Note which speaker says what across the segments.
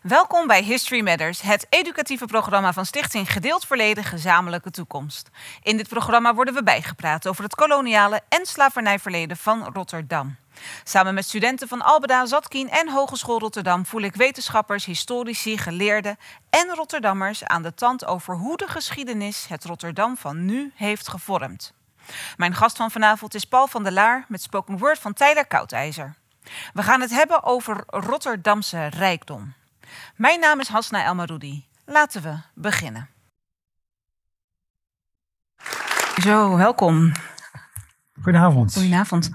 Speaker 1: Welkom bij History Matters, het educatieve programma van Stichting Gedeeld Verleden Gezamenlijke Toekomst. In dit programma worden we bijgepraat over het koloniale en slavernijverleden van Rotterdam. Samen met studenten van Albeda, Zatkien en Hogeschool Rotterdam voel ik wetenschappers, historici, geleerden en Rotterdammers aan de tand over hoe de geschiedenis het Rotterdam van nu heeft gevormd. Mijn gast van vanavond is Paul van der Laar met spoken word van Tyler Koudijzer. We gaan het hebben over Rotterdamse rijkdom. Mijn naam is Hasna Elmaroudi. Laten we beginnen. Zo, welkom.
Speaker 2: Goedenavond.
Speaker 1: Goedenavond.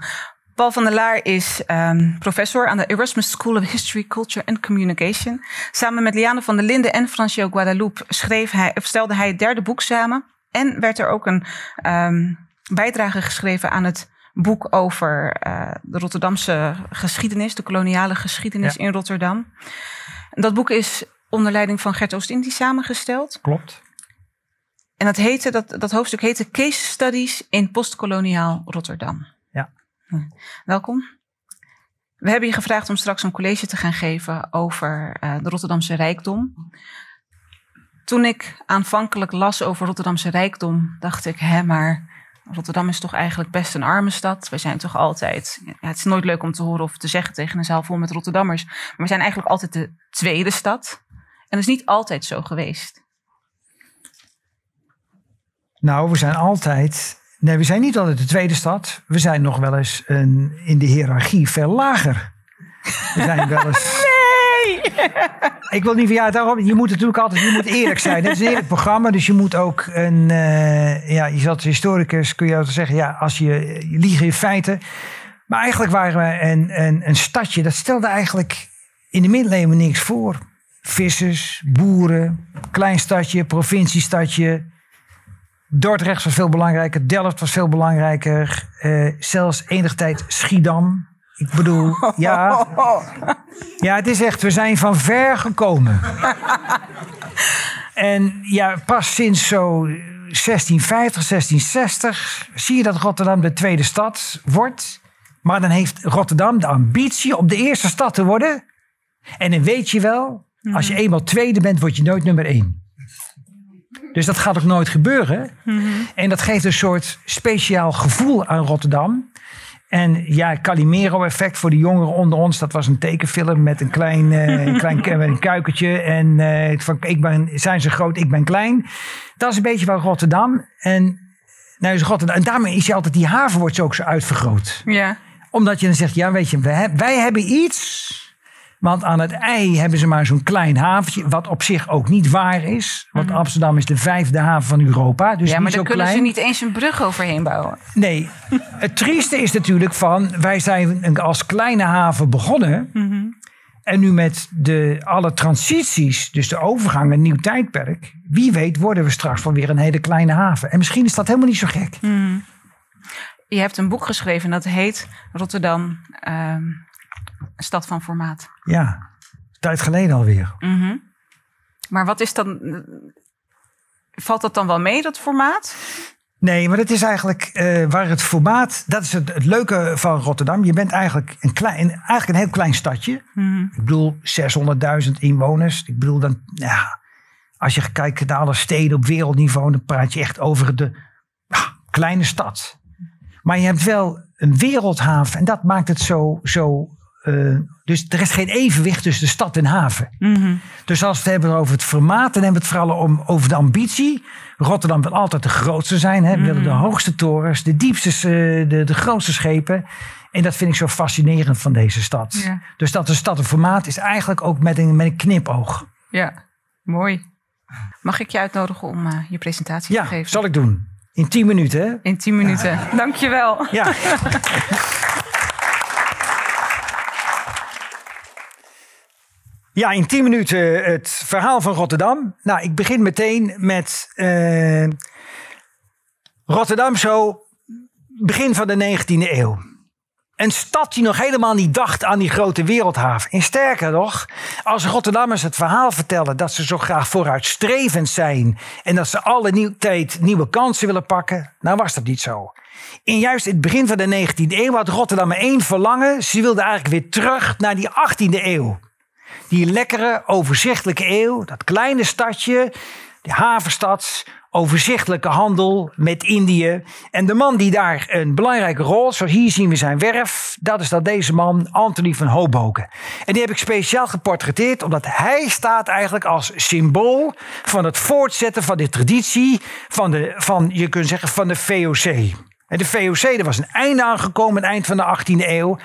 Speaker 1: Paul van der Laar is um, professor aan de Erasmus School of History, Culture and Communication. Samen met Liane van der Linden en Francio Guadalupe schreef hij, stelde hij het derde boek samen. En werd er ook een um, bijdrage geschreven aan het boek over uh, de Rotterdamse geschiedenis, de koloniale geschiedenis ja. in Rotterdam. Dat boek is onder leiding van Gert Oost-Indie samengesteld.
Speaker 2: Klopt.
Speaker 1: En dat, heette, dat, dat hoofdstuk heette Case Studies in Postkoloniaal Rotterdam.
Speaker 2: Ja.
Speaker 1: Hm. Welkom. We hebben je gevraagd om straks een college te gaan geven over uh, de Rotterdamse rijkdom. Toen ik aanvankelijk las over Rotterdamse rijkdom, dacht ik, hè, maar Rotterdam is toch eigenlijk best een arme stad. We zijn toch altijd. Ja, het is nooit leuk om te horen of te zeggen tegen een zaal vol met Rotterdammers. Maar we zijn eigenlijk altijd de tweede stad. En dat is niet altijd zo geweest.
Speaker 2: Nou, we zijn altijd. Nee, we zijn niet altijd de tweede stad. We zijn nog wel eens een, in de hiërarchie veel lager. We zijn wel eens.
Speaker 1: Nee!
Speaker 2: Ik wil niet van ja, daarom. Je moet natuurlijk altijd je moet eerlijk zijn. Het is een eerlijk programma, dus je moet ook een. Uh, ja, je zat historicus, kun je altijd zeggen, ja, als je, je liegen in feiten. Maar eigenlijk waren we een, een, een stadje, dat stelde eigenlijk in de middeleeuwen niks voor. Vissers, boeren, klein stadje, provinciestadje. Dordrecht was veel belangrijker, Delft was veel belangrijker. Uh, zelfs enig tijd Schiedam. Ik bedoel, ja. Ja, het is echt, we zijn van ver gekomen. En ja, pas sinds zo 1650, 1660 zie je dat Rotterdam de tweede stad wordt. Maar dan heeft Rotterdam de ambitie om de eerste stad te worden. En dan weet je wel, als je eenmaal tweede bent, word je nooit nummer één. Dus dat gaat ook nooit gebeuren.
Speaker 1: Mm-hmm.
Speaker 2: En dat geeft een soort speciaal gevoel aan Rotterdam. En ja, Calimero-effect voor de jongeren onder ons. Dat was een tekenfilm met een klein, uh, een klein een kuikentje. En uh, van, ik ben, zijn ze groot, ik ben klein. Dat is een beetje van Rotterdam. En, nou is Rotterdam. en daarmee is je altijd, die haven wordt zo ook zo uitvergroot.
Speaker 1: Ja.
Speaker 2: Omdat je dan zegt, ja weet je, wij, wij hebben iets... Want aan het ei hebben ze maar zo'n klein haventje, wat op zich ook niet waar is. Want
Speaker 1: Mhm.
Speaker 2: Amsterdam is de vijfde haven van Europa. Dus
Speaker 1: ja, maar daar kunnen
Speaker 2: klein.
Speaker 1: ze niet eens een brug overheen bouwen.
Speaker 2: Nee, het trieste is natuurlijk van, wij zijn als kleine haven begonnen. En nu met de, alle transities, dus de overgang, een nieuw tijdperk. Wie weet worden we straks wel weer een hele kleine haven. En misschien is dat helemaal niet zo gek.
Speaker 1: Je hebt een boek geschreven en dat heet Rotterdam, stad van formaat.
Speaker 2: Ja, tijd geleden alweer.
Speaker 1: Mhm. Maar wat is dan. Valt dat dan wel mee, dat formaat?
Speaker 2: Nee, maar dat is eigenlijk eh, waar het formaat. Dat is het, het leuke van Rotterdam. Je bent eigenlijk een, klein, eigenlijk een heel klein stadje.
Speaker 1: Mhm.
Speaker 2: Ik bedoel, 600.000 inwoners. Ik bedoel, dan, ja, als je kijkt naar alle steden op wereldniveau, dan praat je echt over de ah, kleine stad. Maar je hebt wel een wereldhaven en dat maakt het zo. zo eh, dus er is geen evenwicht tussen de stad en haven.
Speaker 1: Mhm.
Speaker 2: Dus als we het hebben over het formaat, dan hebben we het vooral om, over de ambitie. Rotterdam wil altijd de grootste zijn. Hè? We willen de hoogste torens, de diepste, eh, de, de grootste schepen. En dat vind ik zo fascinerend van deze stad.
Speaker 1: Ja.
Speaker 2: Dus dat de stad een formaat is eigenlijk ook met een, met een knipoog.
Speaker 1: Ja, mooi. Mag ik je uitnodigen om eh, je presentatie
Speaker 2: Ja,
Speaker 1: te geven?
Speaker 2: zal ik doen. In 10 minuten. hè?
Speaker 1: In 10 minuten. Dankjewel.
Speaker 2: Ja. Ja, in 10 minuten het verhaal van Rotterdam. Nou, ik begin meteen met eh, Rotterdam zo begin van de 19e eeuw. Een stad die nog helemaal niet dacht aan die grote wereldhaven. En sterker nog, als Rotterdammers het verhaal vertellen dat ze zo graag vooruitstrevend zijn en dat ze alle nieuw, tijd nieuwe kansen willen pakken, nou was dat niet zo. In juist het begin van de 19e eeuw had Rotterdam één verlangen. Ze wilden eigenlijk weer terug naar die 18e eeuw. Die lekkere, overzichtelijke eeuw, dat kleine stadje, de havenstad, overzichtelijke handel met Indië. En de man die daar een belangrijke rol, zoals hier zien we zijn werf, dat is dat deze man, Anthony van Hoboken. En die heb ik speciaal geportretteerd, omdat hij staat eigenlijk als symbool van het voortzetten van de traditie van, de, van je kunt zeggen, van de VOC. En de VOC, er was een einde aangekomen, het eind van de 18e eeuw.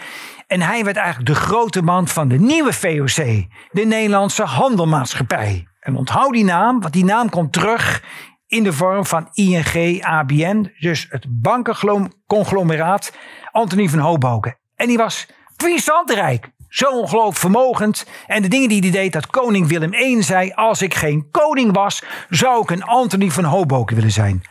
Speaker 2: En hij werd eigenlijk de grote man van de nieuwe VOC, de Nederlandse Handelmaatschappij. En onthoud die naam, want die naam komt terug in de vorm van ING ABN, dus het bankenconglomeraat Anthony van Hoboken. En die was puissant zo ongelooflijk vermogend. En de dingen die hij deed, dat koning Willem I zei: Als ik geen koning was, zou ik een Anthony van Hoboken willen zijn.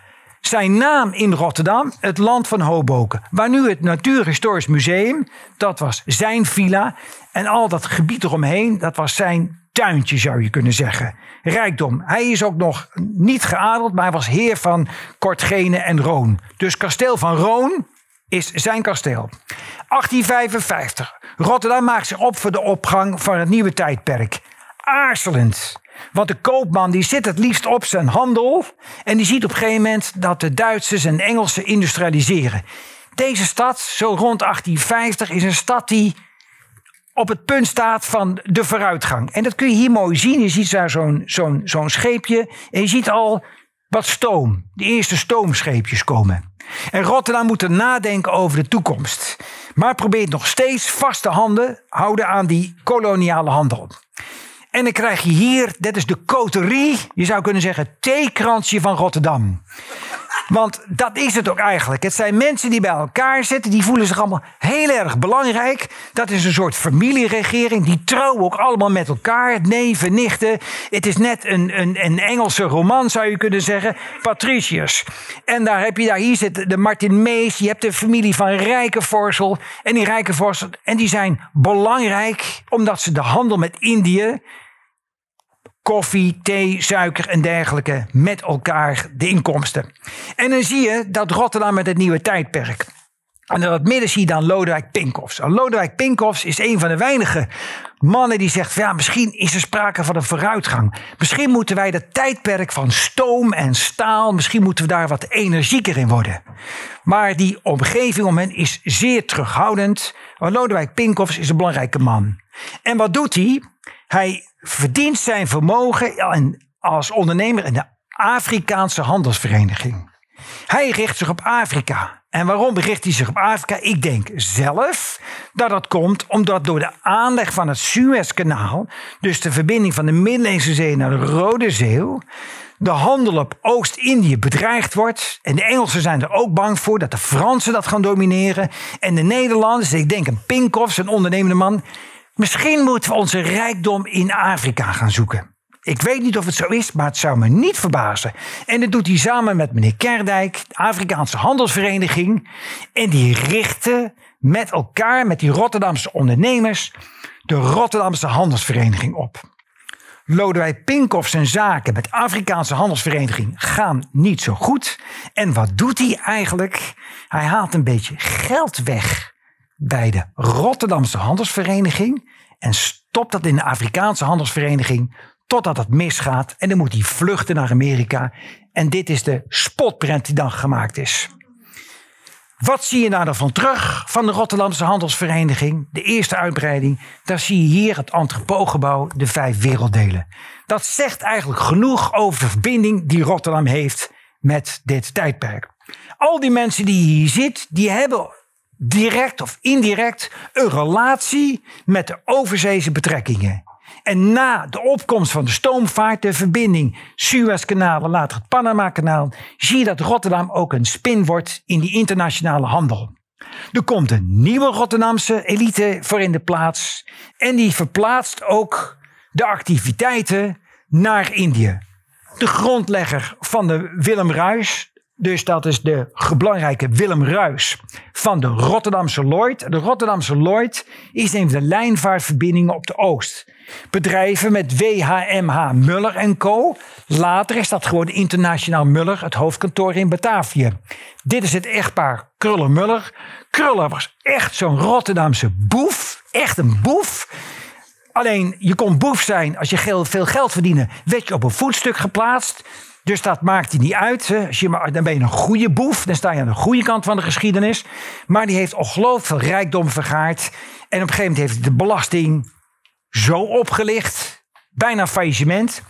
Speaker 2: Zijn naam in Rotterdam, het land van Hoboken. Waar nu het Natuurhistorisch Museum, dat was zijn villa. En al dat gebied eromheen, dat was zijn tuintje zou je kunnen zeggen. Rijkdom. Hij is ook nog niet geadeld, maar hij was heer van Kortgene en Roon. Dus kasteel van Roon is zijn kasteel. 1855. Rotterdam maakt zich op voor de opgang van het nieuwe tijdperk. Aarzelend. Want de koopman die zit het liefst op zijn handel. En die ziet op een gegeven moment dat de Duitsers en Engelsen industrialiseren. Deze stad, zo rond 1850, is een stad die op het punt staat van de vooruitgang. En dat kun je hier mooi zien. Je ziet daar zo'n zo'n scheepje. En je ziet al wat stoom. De eerste stoomscheepjes komen. En Rotterdam moet er nadenken over de toekomst. Maar probeert nog steeds vaste handen houden aan die koloniale handel. En dan krijg je hier, dit is de coterie, je zou kunnen zeggen, theekransje van Rotterdam. Want dat is het ook eigenlijk. Het zijn mensen die bij elkaar zitten, die voelen zich allemaal heel erg belangrijk. Dat is een soort familieregering, die trouwen ook allemaal met elkaar, neven, nichten. Het is net een, een, een Engelse roman, zou je kunnen zeggen. Patricius. En daar heb je, daar, hier zit de Martin Mees, je hebt de familie van Rijkenvorsel. En die Rijkenvorsel, en die zijn belangrijk omdat ze de handel met Indië koffie, thee, suiker en dergelijke met elkaar de inkomsten. En dan zie je dat Rotterdam met het nieuwe tijdperk. En in dat midden zie je dan Lodewijk Pinkoffs. Lodewijk Pinkoffs is een van de weinige mannen die zegt: ja, misschien is er sprake van een vooruitgang. Misschien moeten wij dat tijdperk van stoom en staal, misschien moeten we daar wat energieker in worden. Maar die omgeving om hen is zeer terughoudend. Maar Lodewijk Pinkoffs is een belangrijke man. En wat doet hij? Hij verdient zijn vermogen als ondernemer in de Afrikaanse handelsvereniging. Hij richt zich op Afrika. En waarom richt hij zich op Afrika? Ik denk zelf dat dat komt omdat door de aanleg van het Suezkanaal, dus de verbinding van de Middellandse Zee naar de Rode Zee, de handel op Oost-Indië bedreigd wordt. En de Engelsen zijn er ook bang voor dat de Fransen dat gaan domineren. En de Nederlanders, ik denk een Pinkhoff, een ondernemende man, Misschien moeten we onze rijkdom in Afrika gaan zoeken. Ik weet niet of het zo is, maar het zou me niet verbazen. En dat doet hij samen met meneer Kerdijk, de Afrikaanse Handelsvereniging. En die richten met elkaar, met die Rotterdamse ondernemers, de Rotterdamse Handelsvereniging op. Lodewijk Pinkhoff zijn zaken met Afrikaanse Handelsvereniging gaan niet zo goed. En wat doet hij eigenlijk? Hij haalt een beetje geld weg bij de Rotterdamse Handelsvereniging en stopt dat in de Afrikaanse Handelsvereniging totdat het misgaat en dan moet hij vluchten naar Amerika. En dit is de spotprint die dan gemaakt is. Wat zie je nou daarvan terug van de Rotterdamse Handelsvereniging? De eerste uitbreiding. Daar zie je hier het entrepotgebouw, de vijf werelddelen. Dat zegt eigenlijk genoeg over de verbinding die Rotterdam heeft met dit tijdperk. Al die mensen die hier zitten, die hebben direct of indirect een relatie met de overzeese betrekkingen. En na de opkomst van de stoomvaart, de verbinding Suezkanaal en later het Panama-kanaal, zie je dat Rotterdam ook een spin wordt in die internationale handel. Er komt een nieuwe Rotterdamse elite voor in de plaats en die verplaatst ook de activiteiten naar Indië. De grondlegger van de Willem Ruis, dus dat is de belangrijke Willem Ruis van de Rotterdamse Lloyd. De Rotterdamse Lloyd is een van de lijnvaartverbindingen op de Oost. Bedrijven met WHMH Muller Co. Later is dat gewoon Internationaal Muller, het hoofdkantoor in Batavië. Dit is het echtpaar Kruller-Muller. Kruller was echt zo'n Rotterdamse boef. Echt een boef. Alleen je kon boef zijn als je veel geld verdiende, werd je op een voetstuk geplaatst. Dus dat maakt hij niet uit. Als je, maar- dan ben je een goede boef. Dan sta je aan de goede kant van de geschiedenis. Maar die heeft ongelooflijk veel rijkdom vergaard. En op een gegeven moment heeft hij de belasting zo opgelicht, bijna faillissement,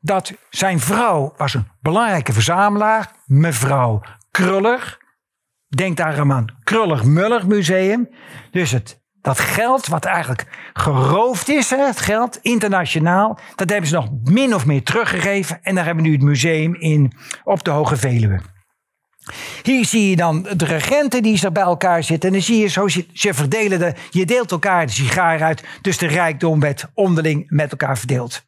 Speaker 2: dat zijn vrouw was een belangrijke verzamelaar, mevrouw Kruller. Denk daar aan Kruller-Muller Museum. Dus het, dat geld wat eigenlijk geroofd is, hè, het geld internationaal, dat hebben ze nog min of meer teruggegeven. En daar hebben we nu het museum in op de Hoge Veluwe. Hier zie je dan de regenten die er bij elkaar zitten. En dan zie je zo, ze verdelen de, je deelt elkaar de sigaar uit. Dus de rijkdom werd onderling met elkaar verdeeld.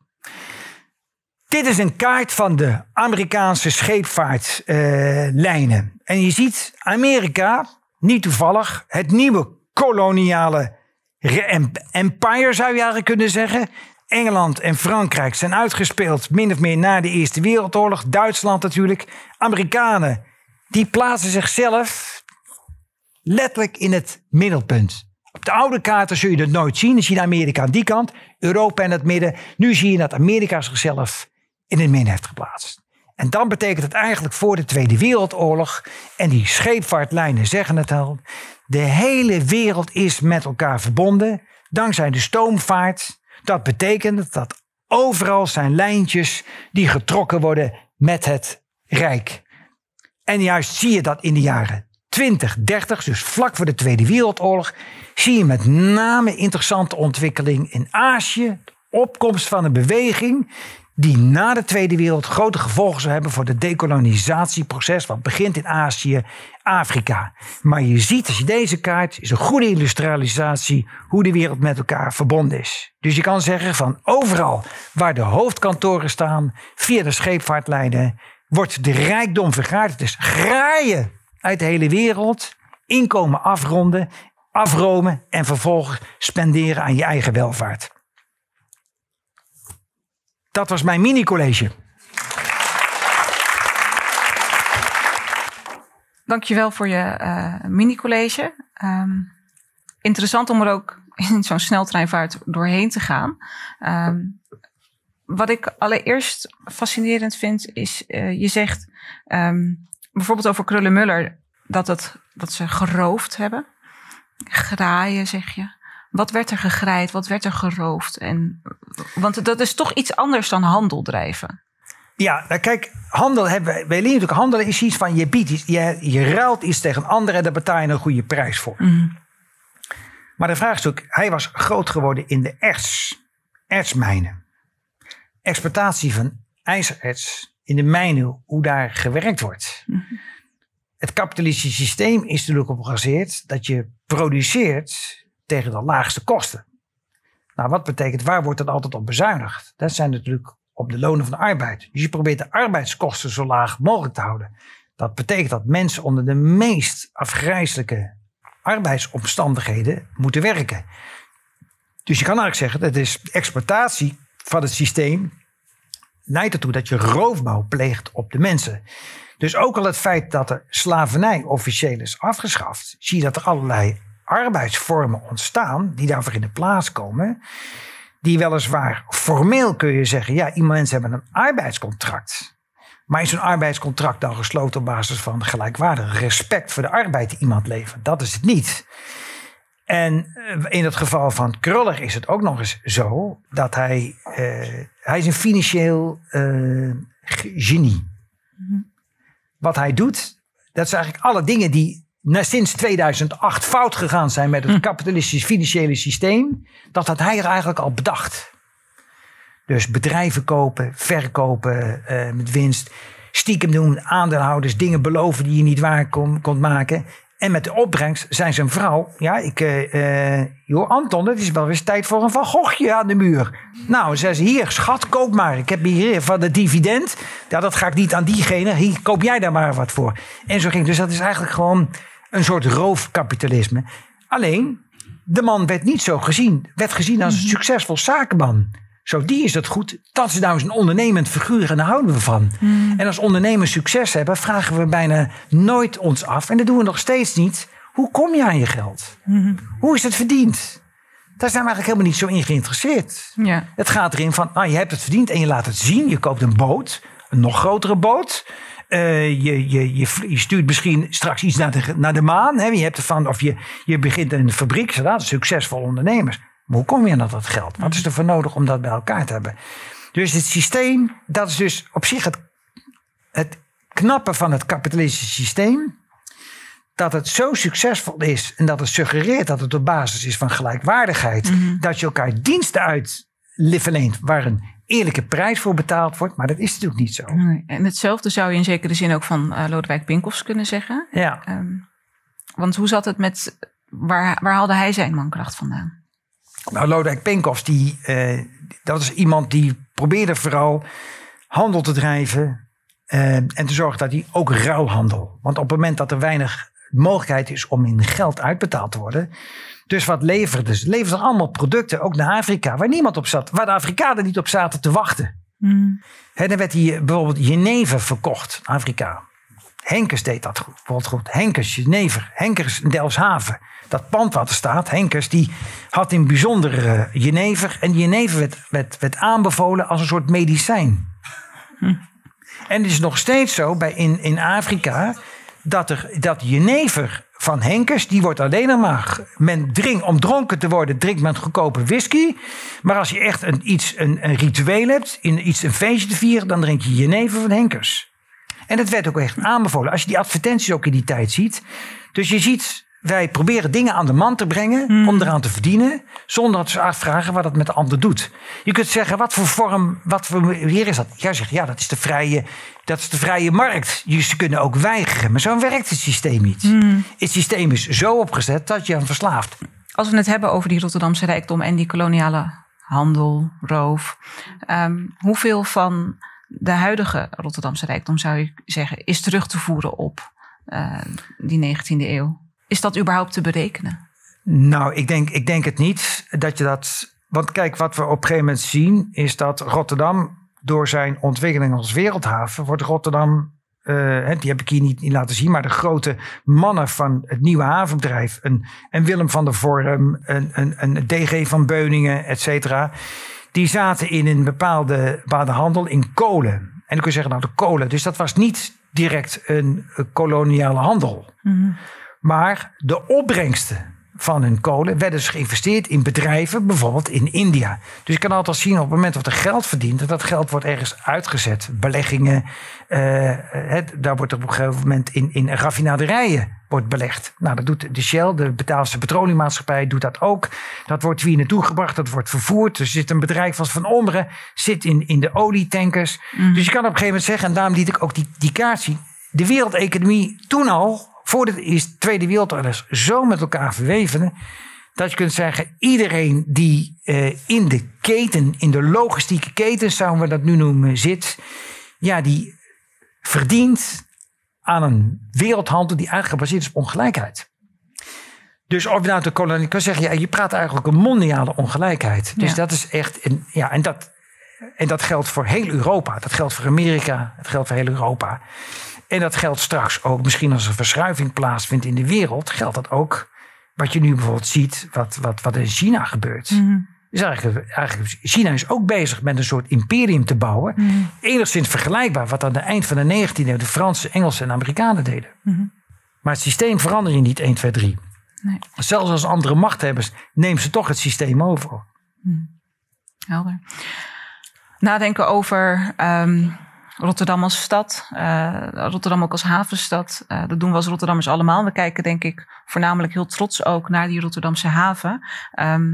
Speaker 2: Dit is een kaart van de Amerikaanse scheepvaartlijnen. en je ziet Amerika, niet toevallig, het nieuwe koloniale re- em- empire zou je eigenlijk kunnen zeggen. Engeland en Frankrijk zijn uitgespeeld min of meer na de Eerste Wereldoorlog. Duitsland natuurlijk. Amerikanen, die plaatsen zichzelf letterlijk in het middelpunt. Op de oude kaarten zul je dat nooit zien. Dan zie je Amerika aan die kant, Europa in het midden. Nu zie je dat Amerika zichzelf in het midden heeft geplaatst. En dan betekent het eigenlijk voor de Tweede Wereldoorlog, en die scheepvaartlijnen zeggen het al, de hele wereld is met elkaar verbonden, dankzij de stoomvaart. Dat betekent dat overal zijn lijntjes die getrokken worden met het Rijk. En juist zie je dat in de jaren 20, 30, dus vlak voor de Tweede Wereldoorlog, zie je met name interessante ontwikkeling in Azië, opkomst van een beweging die na de Tweede Wereld grote gevolgen zou hebben voor het decolonisatieproces, wat begint in Azië, Afrika. Maar je ziet, als je deze kaart, is een goede illustralisatie hoe de wereld met elkaar verbonden is. Dus je kan zeggen van overal waar de hoofdkantoren staan, via de scheepvaartlijnen, wordt de rijkdom vergaard. Het is graaien uit de hele wereld, inkomen afronden, afromen en vervolgens spenderen aan je eigen welvaart. Dat was mijn mini-college.
Speaker 1: Dankjewel voor je eh, mini-college. Ehm, interessant om er ook in zo'n sneltreinvaart doorheen te gaan. Ehm, wat ik allereerst fascinerend vind, is eh, je zegt ehm, bijvoorbeeld over Krullenmuller dat, dat ze geroofd hebben. Graaien, zeg je. Wat werd er gegraaid? Wat werd er geroofd? En, want dat is toch iets anders dan handel drijven.
Speaker 2: Ja, nou kijk, handel hebben wij, leren natuurlijk, handelen is iets van je biedt iets, je, je ruilt iets tegen anderen en daar betaal je een goede prijs voor. Maar de vraag is ook, hij was groot geworden in de erts, ertsmijnen. Exploitatie van ijzererts in de mijnen, hoe daar gewerkt wordt. Het kapitalistische systeem is natuurlijk op gebaseerd dat je produceert tegen de laagste kosten. Nou, wat betekent, waar wordt dat altijd op bezuinigd? Dat zijn natuurlijk op de lonen van de arbeid. Dus je probeert de arbeidskosten zo laag mogelijk te houden. Dat betekent dat mensen onder de meest afgrijzelijke arbeidsomstandigheden moeten werken. Dus je kan eigenlijk zeggen, dat is exploitatie van het systeem leidt ertoe dat je roofbouw pleegt op de mensen. Dus ook al het feit dat de slavernij officieel is afgeschaft, zie je dat er allerlei arbeidsvormen ontstaan die daarvoor in de plaats komen. Die weliswaar formeel kun je zeggen, ja, mensen hebben een arbeidscontract. Maar is zo'n arbeidscontract dan gesloten op basis van gelijkwaardig respect voor de arbeid die iemand levert? Dat is het niet. En eh, in het geval van Kruller is het ook nog eens zo dat hij, eh, hij is een financieel eh, ge- genie. Wat hij doet, dat zijn eigenlijk alle dingen die sinds 2008 fout gegaan zijn met het kapitalistisch financiële systeem. Dat had hij er eigenlijk al bedacht. Dus bedrijven kopen, verkopen eh, met winst. Stiekem doen, aandeelhouders dingen beloven die je niet waar kon, kon maken. En met de opbrengst zijn zijn vrouw. Ja, ik. eh, joh, Anton, het is wel eens tijd voor een Van Goghje aan de muur. Nou, zei ze: Hier, schat, koop maar. Ik heb hier van de dividend. Ja, dat ga ik niet aan diegene. Hier, koop jij daar maar wat voor. En zo ging. Dus dat is eigenlijk gewoon een soort roofkapitalisme. Alleen, de man werd niet zo gezien. Werd gezien als een succesvol zakenman. Zo, die is het goed. Dat is nou eens een ondernemend figuur en daar houden we van. En als ondernemers succes hebben, vragen we bijna nooit ons af. En dat doen we nog steeds niet. Hoe kom je aan je geld? Hoe is het verdiend? Daar zijn we eigenlijk helemaal niet zo in geïnteresseerd.
Speaker 1: Ja.
Speaker 2: Het gaat erin van, nou, je hebt het verdiend en je laat het zien. Je koopt een boot, een nog grotere boot. Uh, je, je, je, je, stuurt misschien straks iets naar de, naar de maan. Hè? Je hebt ervan, of je, je begint een fabriek. Dat is succesvol ondernemers. Maar hoe kom je aan dat geld? Wat is er voor nodig om dat bij elkaar te hebben? Dus het systeem, dat is dus op zich het, het knappe van het kapitalistische systeem. Dat het zo succesvol is en dat het suggereert dat het op basis is van gelijkwaardigheid.
Speaker 1: Mhm.
Speaker 2: Dat je elkaar diensten uit verleent waar een eerlijke prijs voor betaald wordt. Maar dat is natuurlijk niet zo.
Speaker 1: Nee. En hetzelfde zou je in zekere zin ook van eh, Lodewijk Pinkoffs kunnen zeggen.
Speaker 2: Ja.
Speaker 1: Ehm, want hoe zat het met, waar, waar haalde hij zijn mankracht vandaan?
Speaker 2: Nou, Lodewijk Pinkoffs, die, eh, dat is iemand die probeerde vooral handel te drijven. eh, en te zorgen dat hij ook ruilhandel. Want op het moment dat er weinig mogelijkheid is om in geld uitbetaald te worden. Dus wat leverde ze? Leverden allemaal producten, ook naar Afrika, waar niemand op zat. Waar de Afrikanen niet op zaten te wachten. Hè, dan werd hier bijvoorbeeld jenever verkocht, Afrika. Henkers deed dat goed, bijvoorbeeld goed. Henkers, jenever. Henkers in Delfshaven. Dat pand wat er staat, Henkers, die had in bijzonder eh, jenever. En jenever werd, werd, werd aanbevolen als een soort medicijn. En het is nog steeds zo bij in, in Afrika dat, er, dat jenever van Henkers, die wordt alleen nog maar. Men drinkt, om dronken te worden, drinkt men goedkope whisky. Maar als je echt een, iets, een, een ritueel hebt, in iets, een feestje te vieren, dan drink je jenever van Henkers. En dat werd ook echt aanbevolen. Als je die advertenties ook in die tijd ziet. Dus je ziet, wij proberen dingen aan de man te brengen om eraan te verdienen. Zonder dat ze afvragen wat het met de ander doet. Je kunt zeggen, wat voor vorm, wat voor hier is dat? Jij zegt, ja, dat is de vrije, dat is de vrije markt. Je, ze kunnen ook weigeren. Maar zo werkt het systeem niet. Het systeem is zo opgezet dat je aan verslaaft.
Speaker 1: Als we het hebben over die Rotterdamse rijkdom en die koloniale handel, roof. ehm, hoeveel van de huidige Rotterdamse rijkdom zou je zeggen is terug te voeren op eh, die 19e eeuw? Is dat überhaupt te berekenen?
Speaker 2: Nou, ik denk, ik denk het niet dat je dat. Want kijk, wat we op een gegeven moment zien, is dat Rotterdam door zijn ontwikkeling als wereldhaven, wordt Rotterdam. eh, die heb ik hier niet, niet laten zien, maar de grote mannen van het nieuwe havenbedrijf. Een, en Willem van der Vorm, een, een, een DG van Beuningen, et cetera. Die zaten in een bepaalde, bepaalde handel in kolen. En dan kun je zeggen, nou de kolen. Dus dat was niet direct een, een koloniale handel. Maar de opbrengsten van hun kolen werden dus geïnvesteerd in bedrijven, bijvoorbeeld in India. Dus je kan altijd zien op het moment dat er geld verdient, dat dat geld wordt ergens uitgezet. Beleggingen, eh, het, daar wordt op een gegeven moment in, in raffinaderijen wordt belegd. Nou, dat doet de Shell, de Betaalse petroleummaatschappij, doet dat ook. Dat wordt hier naartoe gebracht, dat wordt vervoerd. Er zit een bedrijf als Van Ommeren, zit in, in de olietankers. Dus je kan op een gegeven moment zeggen, en daarom liet ik ook die, die kaart zien. De wereldeconomie toen al, voor de Tweede Wereldoorlog, zo met elkaar verweven. Dat je kunt zeggen, iedereen die eh, in de keten, in de logistieke keten, zouden we dat nu noemen, zit. Ja, die verdient aan een wereldhandel die eigenlijk gebaseerd is op ongelijkheid. Dus of je nou de kolonie kan zeggen, ja, je praat eigenlijk een mondiale ongelijkheid. Dus
Speaker 1: Ja.
Speaker 2: dat is echt, een, ja, en dat, en dat geldt voor heel Europa. Dat geldt voor Amerika, dat geldt voor heel Europa. En dat geldt straks ook, misschien als er verschuiving plaatsvindt in de wereld, geldt dat ook wat je nu bijvoorbeeld ziet, wat, wat, wat in China gebeurt. Dus eigenlijk, eigenlijk, China is ook bezig met een soort imperium te bouwen. Enigszins vergelijkbaar wat aan het eind van de 19e eeuw de Fransen, Engelsen en Amerikanen deden. Maar het systeem verandert je niet 1, 2, 3.
Speaker 1: Nee.
Speaker 2: Zelfs als andere machthebbers nemen ze toch het systeem over.
Speaker 1: Helder. Nadenken over ehm, Rotterdam als stad, eh, Rotterdam ook als havenstad. Eh, dat doen we als Rotterdammers allemaal. We kijken denk ik voornamelijk heel trots ook naar die Rotterdamse haven. Ehm,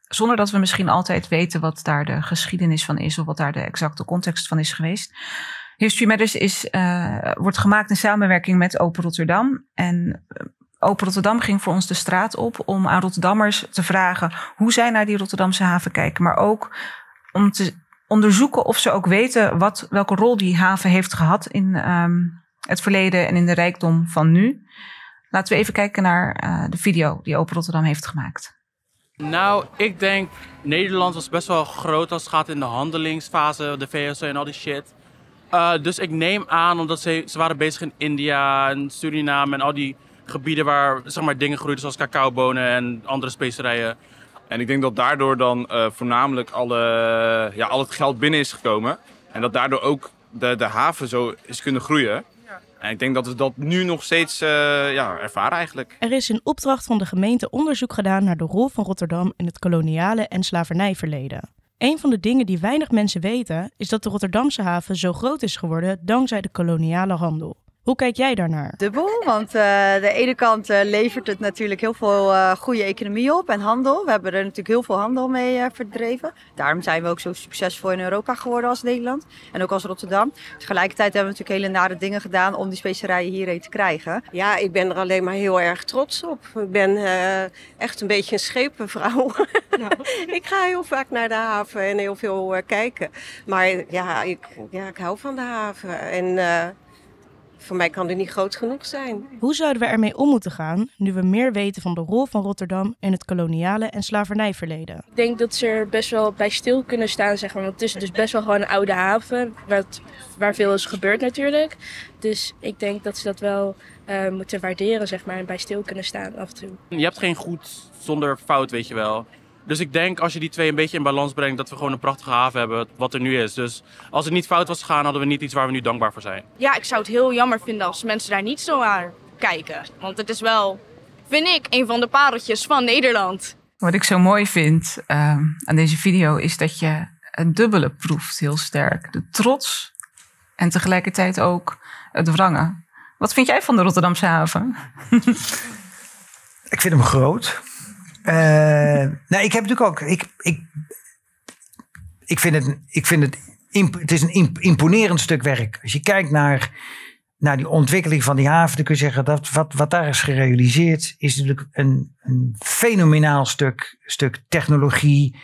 Speaker 1: zonder dat we misschien altijd weten wat daar de geschiedenis van is of wat daar de exacte context van is geweest. History Matters is, eh, wordt gemaakt in samenwerking met Open Rotterdam. En Open Rotterdam ging voor ons de straat op om aan Rotterdammers te vragen hoe zij naar die Rotterdamse haven kijken. Maar ook om te onderzoeken of ze ook weten wat, welke rol die haven heeft gehad in ehm, het verleden en in de rijkdom van nu. Laten we even kijken naar eh, de video die Open Rotterdam heeft gemaakt.
Speaker 3: Nou, ik denk Nederland was best wel groot als het gaat in de handelingsfase, de VS en al die shit. Eh, dus ik neem aan, omdat ze, ze waren bezig in India en Suriname en al die gebieden waar zeg maar, dingen groeiden zoals cacaobonen en andere specerijen.
Speaker 4: En ik denk dat daardoor dan eh, voornamelijk alle, ja, al het geld binnen is gekomen. En dat daardoor ook de, de haven zo is kunnen groeien. En ik denk dat we dat nu nog steeds uh, ja, ervaren eigenlijk.
Speaker 5: Er is in opdracht van de gemeente onderzoek gedaan naar de rol van Rotterdam in het koloniale en slavernijverleden. Een van de dingen die weinig mensen weten is dat de Rotterdamse haven zo groot is geworden dankzij de koloniale handel. Hoe kijk jij daarnaar?
Speaker 6: Dubbel, want uh, de ene kant uh, levert het natuurlijk heel veel uh, goede economie op en handel. We hebben er natuurlijk heel veel handel mee verdreven. Daarom zijn we ook zo succesvol in Europa geworden als Nederland en ook als Rotterdam. Tegelijkertijd hebben we natuurlijk hele nare dingen gedaan om die specerijen hierheen te krijgen.
Speaker 7: Ja, ik ben er alleen maar heel erg trots op. Ik ben echt een beetje een schepenvrouw. Nou. ik ga heel vaak naar de haven en heel veel kijken. Maar ja ik, ja, ik hou van de haven en voor mij kan die niet groot genoeg zijn.
Speaker 5: Hoe zouden we ermee om moeten gaan nu we meer weten van de rol van Rotterdam in het koloniale en slavernijverleden?
Speaker 8: Ik denk dat ze er best wel bij stil kunnen staan, zeg maar. Want het is dus best wel gewoon een oude haven, wat, waar veel is gebeurd natuurlijk. Dus ik denk dat ze dat wel uh, moeten waarderen, zeg maar, en bij stil kunnen staan af en toe.
Speaker 3: Je hebt geen goed zonder fout, weet je wel. Dus ik denk als je die twee een beetje in balans brengt, dat we gewoon een prachtige haven hebben, wat er nu is. Dus als het niet fout was gegaan, hadden we niet iets waar we nu dankbaar voor zijn.
Speaker 9: Ja, ik zou het heel jammer vinden als mensen daar niet zo naar kijken. Want het is wel, vind ik, een van de pareltjes van Nederland.
Speaker 1: Wat ik zo mooi vind uh, aan deze video is dat je het dubbele proeft heel sterk. De trots en tegelijkertijd ook het wrangen. Wat vind jij van de Rotterdamse haven?
Speaker 2: ik vind hem groot. Uh, nou, ik heb natuurlijk ook. Ik, ik, ik vind het. Ik vind het, het is een imponerend stuk werk. Als je kijkt naar, naar die ontwikkeling van die haven, dan kun je zeggen dat wat, wat daar is gerealiseerd, is natuurlijk een, een fenomenaal stuk, stuk technologie.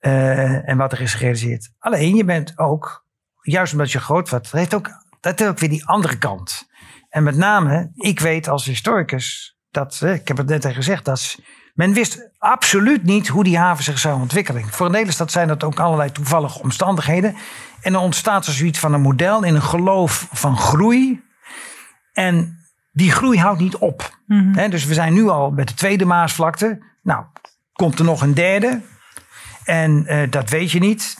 Speaker 2: Uh, en wat er is gerealiseerd. Alleen je bent ook, juist omdat je groot wordt, dat heeft ook, dat ook weer die andere kant. En met name, ik weet als historicus dat, ik heb het net al gezegd, dat men wist absoluut niet hoe die haven zich zou ontwikkelen. Voor een hele stad zijn dat ook allerlei toevallige omstandigheden. En er ontstaat er zoiets van een model in een geloof van groei. En die groei houdt niet op. Mm dus we zijn nu al met de tweede Maasvlakte. Nou, komt er nog een derde. En uh, dat weet je niet.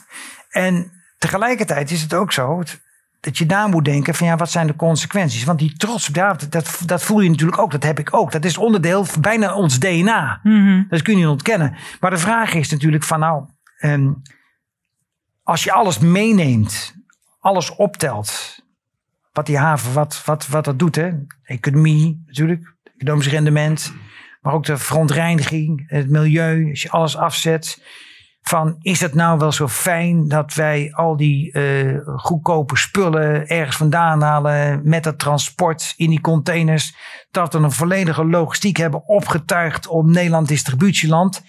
Speaker 2: En tegelijkertijd is het ook zo dat je na moet denken van ja, wat zijn de consequenties? Want die trots, dat, dat, dat voel je natuurlijk ook, dat heb ik ook. Dat is onderdeel van bijna ons DNA.
Speaker 1: Mm
Speaker 2: Dat kun je niet ontkennen. Maar de vraag is natuurlijk van nou, um, als je alles meeneemt, alles optelt, wat die haven, wat, wat, wat dat doet, hè? economie natuurlijk, economisch rendement, maar ook de verontreiniging, het milieu, als je alles afzet van is het nou wel zo fijn dat wij al die uh, goedkope spullen ergens vandaan halen met het transport in die containers, dat we een volledige logistiek hebben opgetuigd om Nederland distributieland.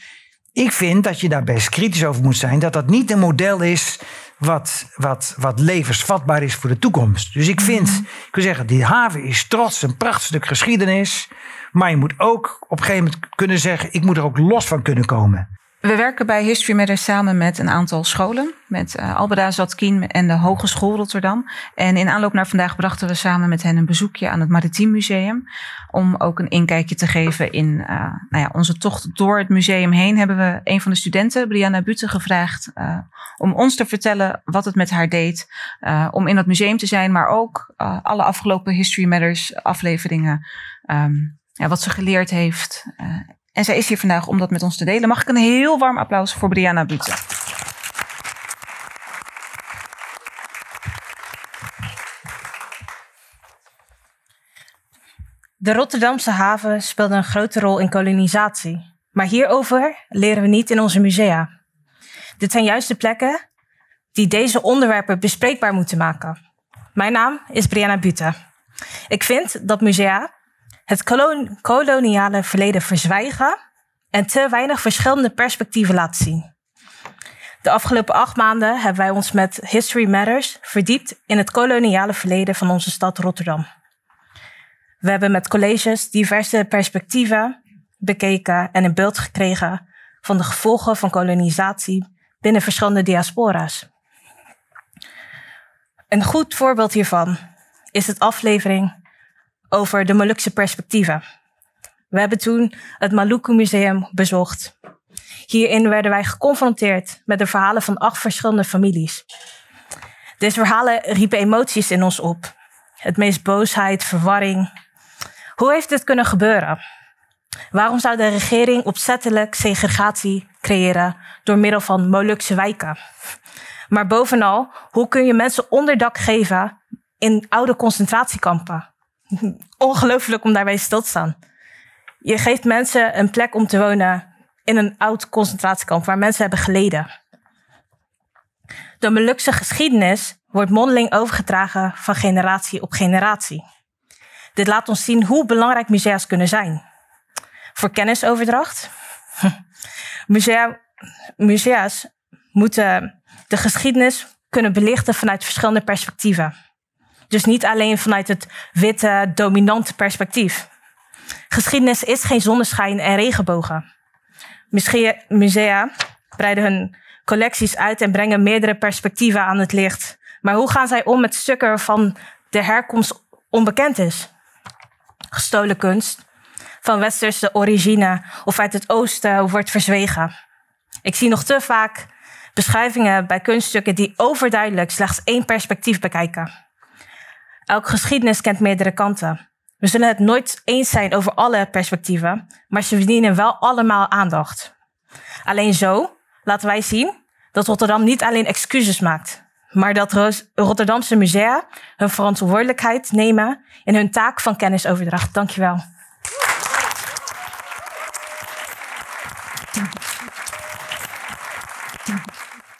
Speaker 2: Ik vind dat je daar best kritisch over moet zijn, dat dat niet een model is wat, wat, wat levensvatbaar is voor de toekomst. Dus ik vind, mhm. ik wil zeggen, die haven is trots, een prachtig stuk geschiedenis. Maar je moet ook op een gegeven moment kunnen zeggen, ik moet er ook los van kunnen komen.
Speaker 1: We werken bij History Matters samen met een aantal scholen. Met uh, Albeda Zatkien en de Hogeschool Rotterdam. En in aanloop naar vandaag brachten we samen met hen een bezoekje aan het Maritiem Museum. Om ook een inkijkje te geven in uh, nou ja, onze tocht door het museum heen. Hebben we een van de studenten, Brianna Butte, gevraagd uh, om ons te vertellen wat het met haar deed. om in dat museum te zijn, maar ook alle afgelopen History Matters afleveringen. Um, ja, wat ze geleerd heeft en zij is hier vandaag om dat met ons te delen. Mag ik een heel warm applaus voor Brianna Butze.
Speaker 10: De Rotterdamse haven speelde een grote rol in kolonisatie. Maar hierover leren we niet in onze musea. Dit zijn juist de plekken die deze onderwerpen bespreekbaar moeten maken. Mijn naam is Brianna Butte. Ik vind dat musea het koloniale verleden verzwijgen en te weinig verschillende perspectieven laten zien. De afgelopen acht maanden hebben wij ons met History Matters verdiept in het koloniale verleden van onze stad Rotterdam. We hebben met colleges diverse perspectieven bekeken en een beeld gekregen van de gevolgen van kolonisatie binnen verschillende diaspora's. Een goed voorbeeld hiervan is het aflevering over de Molukse perspectieven. We hebben toen het Maluku Museum bezocht. Hierin werden wij geconfronteerd met de verhalen van acht verschillende families. Deze verhalen riepen emoties in ons op. Het meest boosheid, verwarring. Hoe heeft dit kunnen gebeuren? Waarom zou de regering opzettelijk segregatie creëren door middel van Molukse wijken? Maar bovenal, hoe kun je mensen onderdak geven in oude concentratiekampen? Ongelooflijk om daarbij stil te staan. Je geeft mensen een plek om te wonen in een oud concentratiekamp waar mensen hebben geleden. De Molukse geschiedenis wordt mondeling overgedragen van generatie op generatie. Dit laat ons zien hoe belangrijk musea's kunnen zijn. Voor kennisoverdracht. Musea, musea's moeten de geschiedenis kunnen belichten vanuit verschillende perspectieven. Dus niet alleen vanuit het witte, dominante perspectief. Geschiedenis is geen zonneschijn en regenbogen. Musea breiden hun collecties uit en brengen meerdere perspectieven aan het licht. Maar hoe gaan zij om met stukken waarvan de herkomst onbekend is? Gestolen kunst, van westerse origine of uit het oosten wordt verzwegen. Ik zie nog te vaak beschrijvingen bij kunststukken die overduidelijk slechts één perspectief bekijken. Elke geschiedenis kent meerdere kanten. We zullen het nooit eens zijn over alle perspectieven, maar ze verdienen wel allemaal aandacht. Alleen zo laten wij zien dat Rotterdam niet alleen excuses maakt, maar dat Rotterdamse musea hun verantwoordelijkheid nemen in hun taak van kennisoverdracht. Dankjewel.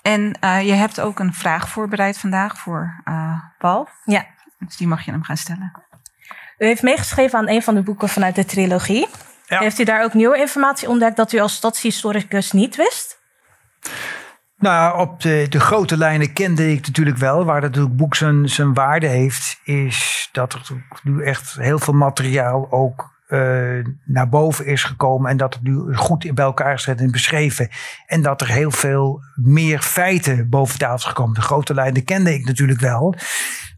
Speaker 1: En uh, je hebt ook een vraag voorbereid vandaag voor uh, Paul.
Speaker 10: Ja.
Speaker 1: Dus die mag je hem gaan stellen.
Speaker 10: U heeft meegeschreven aan een van de boeken vanuit de trilogie. Ja. Heeft u daar ook nieuwe informatie ontdekt dat u als stadshistoricus niet wist?
Speaker 2: Nou, op de, de, grote lijnen kende ik natuurlijk wel. Waar het boek zijn, zijn waarde heeft, is dat er nu echt heel veel materiaal ook uh, naar boven is gekomen. En dat het nu goed bij elkaar gezet en beschreven. En dat er heel veel meer feiten boven tafel is gekomen. De grote lijnen kende ik natuurlijk wel.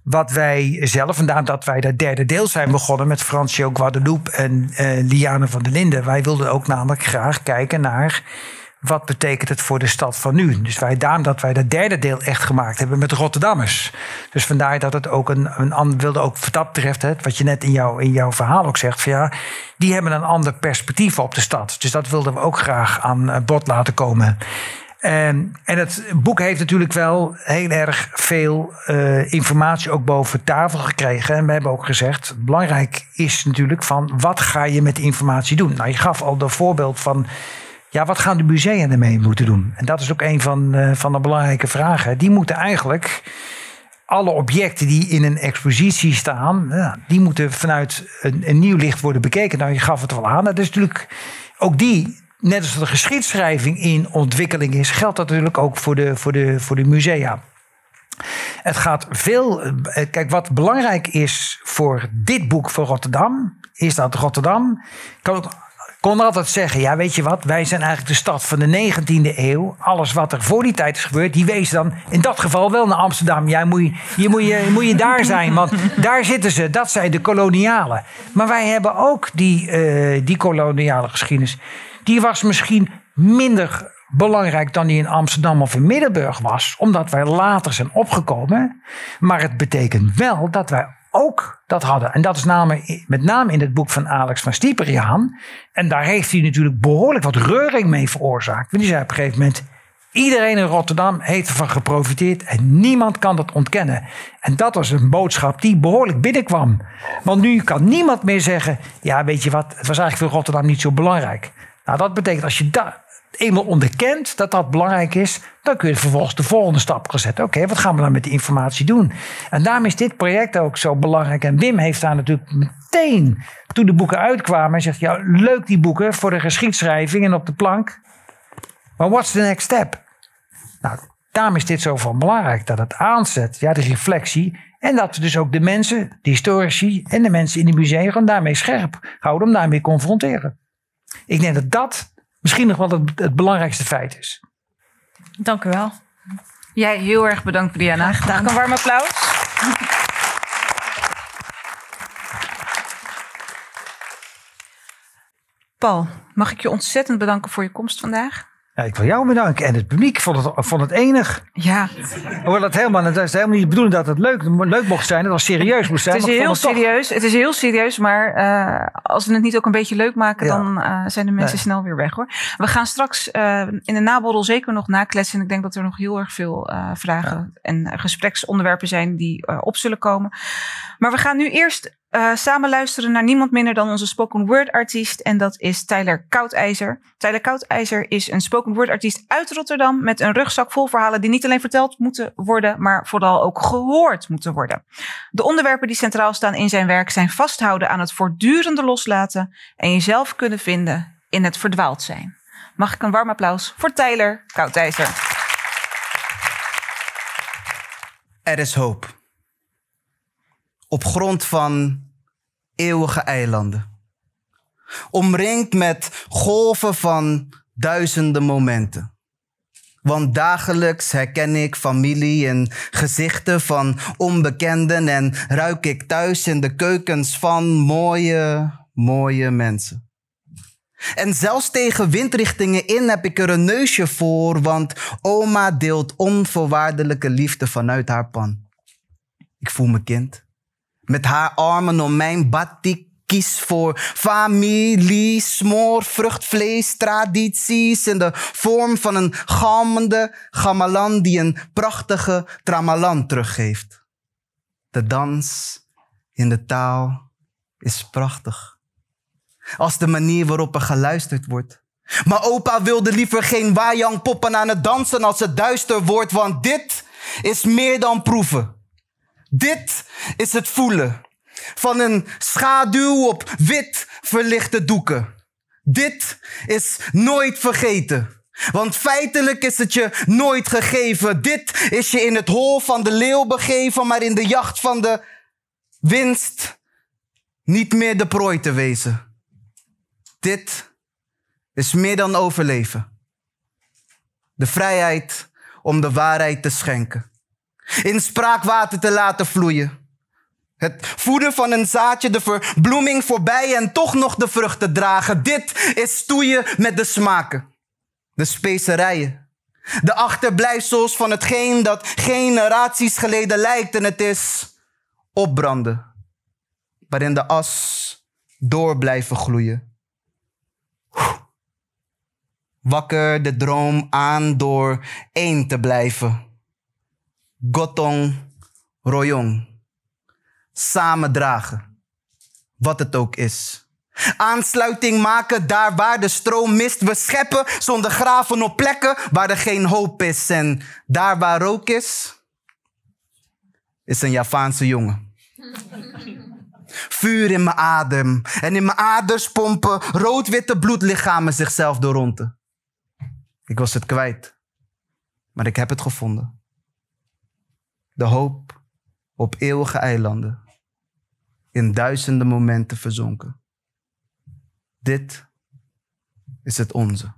Speaker 2: Wat wij zelf, vandaar dat wij dat derde deel zijn begonnen met Francio Guadeloupe en uh, Liane van der Linden. Wij wilden ook namelijk graag kijken naar wat betekent het voor de stad van nu? Dus wij, daarom dat wij dat derde deel echt gemaakt hebben met Rotterdammers. Dus vandaar dat het ook een, een wilde ook wat dat betreft, hè, wat je net in, jou, in jouw verhaal ook zegt, van ja, die hebben een ander perspectief op de stad. Dus dat wilden we ook graag aan eh, bod laten komen. En, en het boek heeft natuurlijk wel heel erg veel uh, informatie ook boven tafel gekregen. En we hebben ook gezegd, belangrijk is natuurlijk van wat ga je met informatie doen? Nou, je gaf al de voorbeeld van ja, wat gaan de musea ermee moeten doen? En dat is ook een van, uh, van de belangrijke vragen. Die moeten eigenlijk alle objecten die in een expositie staan, ja, die moeten vanuit een, een, nieuw licht worden bekeken. Nou, je gaf het wel aan. Dat is natuurlijk ook die, net als de geschiedschrijving in ontwikkeling is, geldt dat natuurlijk ook voor de, voor de, voor de musea. Het gaat veel. Eh, kijk, wat belangrijk is voor dit boek voor Rotterdam, is dat Rotterdam kan ook kon altijd zeggen, ja weet je wat, wij zijn eigenlijk de stad van de 19e eeuw. Alles wat er voor die tijd is gebeurd, die wees dan in dat geval wel naar Amsterdam. Ja, moet je, moet, je, moet je daar zijn, want daar zitten ze. Dat zijn de kolonialen. Maar wij hebben ook die, uh, die koloniale geschiedenis. Die was misschien minder belangrijk dan die in Amsterdam of in Middelburg was, omdat wij later zijn opgekomen. Maar het betekent wel dat wij ook dat hadden. En dat is met name in het boek van Alex van Stieperiaan. En daar heeft hij natuurlijk behoorlijk wat reuring mee veroorzaakt. Want die zei op een gegeven moment... Iedereen in Rotterdam heeft ervan geprofiteerd en niemand kan dat ontkennen. En dat was een boodschap die behoorlijk binnenkwam. Want nu kan niemand meer zeggen: Ja, weet je wat, het was eigenlijk voor Rotterdam niet zo belangrijk. Nou, dat betekent als je dat eenmaal onderkent dat dat belangrijk is, dan kun je vervolgens de volgende stap gaan zetten. Oké, wat gaan we dan met die informatie doen? En daarom is dit project ook zo belangrijk. En Wim heeft daar natuurlijk meteen, toen de boeken uitkwamen, hij zegt: Ja, leuk die boeken voor de geschiedschrijving en op de plank. Maar what's the next step? Nou, daarom is dit zo van belangrijk. Dat het aanzet, ja, de reflectie. En dat dus ook de mensen, de historici en de mensen in de musea daarmee scherp houden, om daarmee confronteren. Ik denk dat dat misschien nog wel het, het belangrijkste feit is.
Speaker 10: Dank u wel.
Speaker 1: Jij heel erg bedankt, Brianna.
Speaker 10: Graag
Speaker 1: Een warm applaus. Paul, mag ik je ontzettend bedanken voor je komst vandaag?
Speaker 2: Ja, ik wil jou bedanken. En het publiek vond het, vond het enig.
Speaker 1: Ja.
Speaker 2: Hoewel het helemaal, het is helemaal niet de bedoeling dat het leuk, leuk mocht zijn. Dat het serieus moest zijn.
Speaker 1: Het is heel
Speaker 2: toch-
Speaker 1: serieus. Het is heel serieus, maar eh, als we het niet ook een beetje leuk maken,
Speaker 2: Ja.
Speaker 1: dan eh, zijn de mensen
Speaker 2: Nee.
Speaker 1: snel weer weg hoor. We gaan straks eh, in de naborrel zeker nog nakletsen. En ik denk dat er nog heel erg veel vragen en gespreksonderwerpen zijn die op zullen komen. Maar we gaan nu eerst eh, samen luisteren naar niemand minder dan onze spoken word artiest. En dat is Tyler Koudijzer. Tyler Koudijzer is een spoken word artiest uit Rotterdam. Met een rugzak vol verhalen die niet alleen verteld moeten worden, maar vooral ook gehoord moeten worden. De onderwerpen die centraal staan in zijn werk zijn vasthouden aan het voortdurende loslaten en jezelf kunnen vinden in het verdwaald zijn. Mag ik een warm applaus voor Tyler Koudijzer?
Speaker 11: Er is hoop. Op grond van eeuwige eilanden. Omringd met golven van duizenden momenten. Want dagelijks herken ik familie en gezichten van onbekenden en ruik ik thuis in de keukens van mooie, mooie mensen. En zelfs tegen windrichtingen in heb ik er een neusje voor, want oma deelt onvoorwaardelijke liefde vanuit haar pan. Ik voel me kind. Met haar armen om mijn batik kies voor familie, smoor, vruchtvlees, tradities in de vorm van een galmende gamelan die een prachtige tramalan teruggeeft. De dans in de taal is prachtig. Als de manier waarop er geluisterd wordt. Maar opa wilde liever geen wajang poppen aan het dansen als het duister wordt, want dit is meer dan proeven. Dit is het voelen van een schaduw op wit verlichte doeken. Dit is nooit vergeten. Want feitelijk is het je nooit gegeven. Dit is je in het hol van de leeuw begeven, maar in de jacht van de winst niet meer de prooi te wezen. Dit is meer dan overleven. De vrijheid om de waarheid te schenken. In spraakwater te laten vloeien. Het voeden van een zaadje, de verbloeming voorbij en toch nog de vruchten dragen. Dit is stoeien met de smaken. De specerijen. De achterblijfsels van hetgeen dat generaties geleden lijkt. En het is opbranden. Waarin de as door blijven gloeien. Wakker de droom aan door één te blijven. Gotong Royong. Samen dragen. Wat het ook is. Aansluiting maken daar waar de stroom mist. We scheppen zonder graven op plekken waar er geen hoop is. En daar waar rook is, is een Javaanse jongen. Vuur in mijn adem. En in mijn aders pompen rood-witte bloedlichamen zichzelf door ronde. Ik was het kwijt. Maar ik heb het gevonden. De hoop op eeuwige eilanden. In duizenden momenten verzonken. Dit is het onze.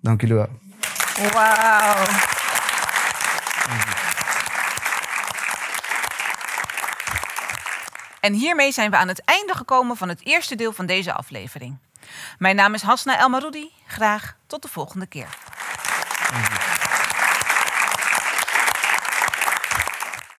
Speaker 11: Dank jullie wel.
Speaker 1: Wauw. En hiermee zijn we aan het einde gekomen van het eerste deel van deze aflevering. Mijn naam is Hasna Elmaroudi. Graag tot de volgende keer.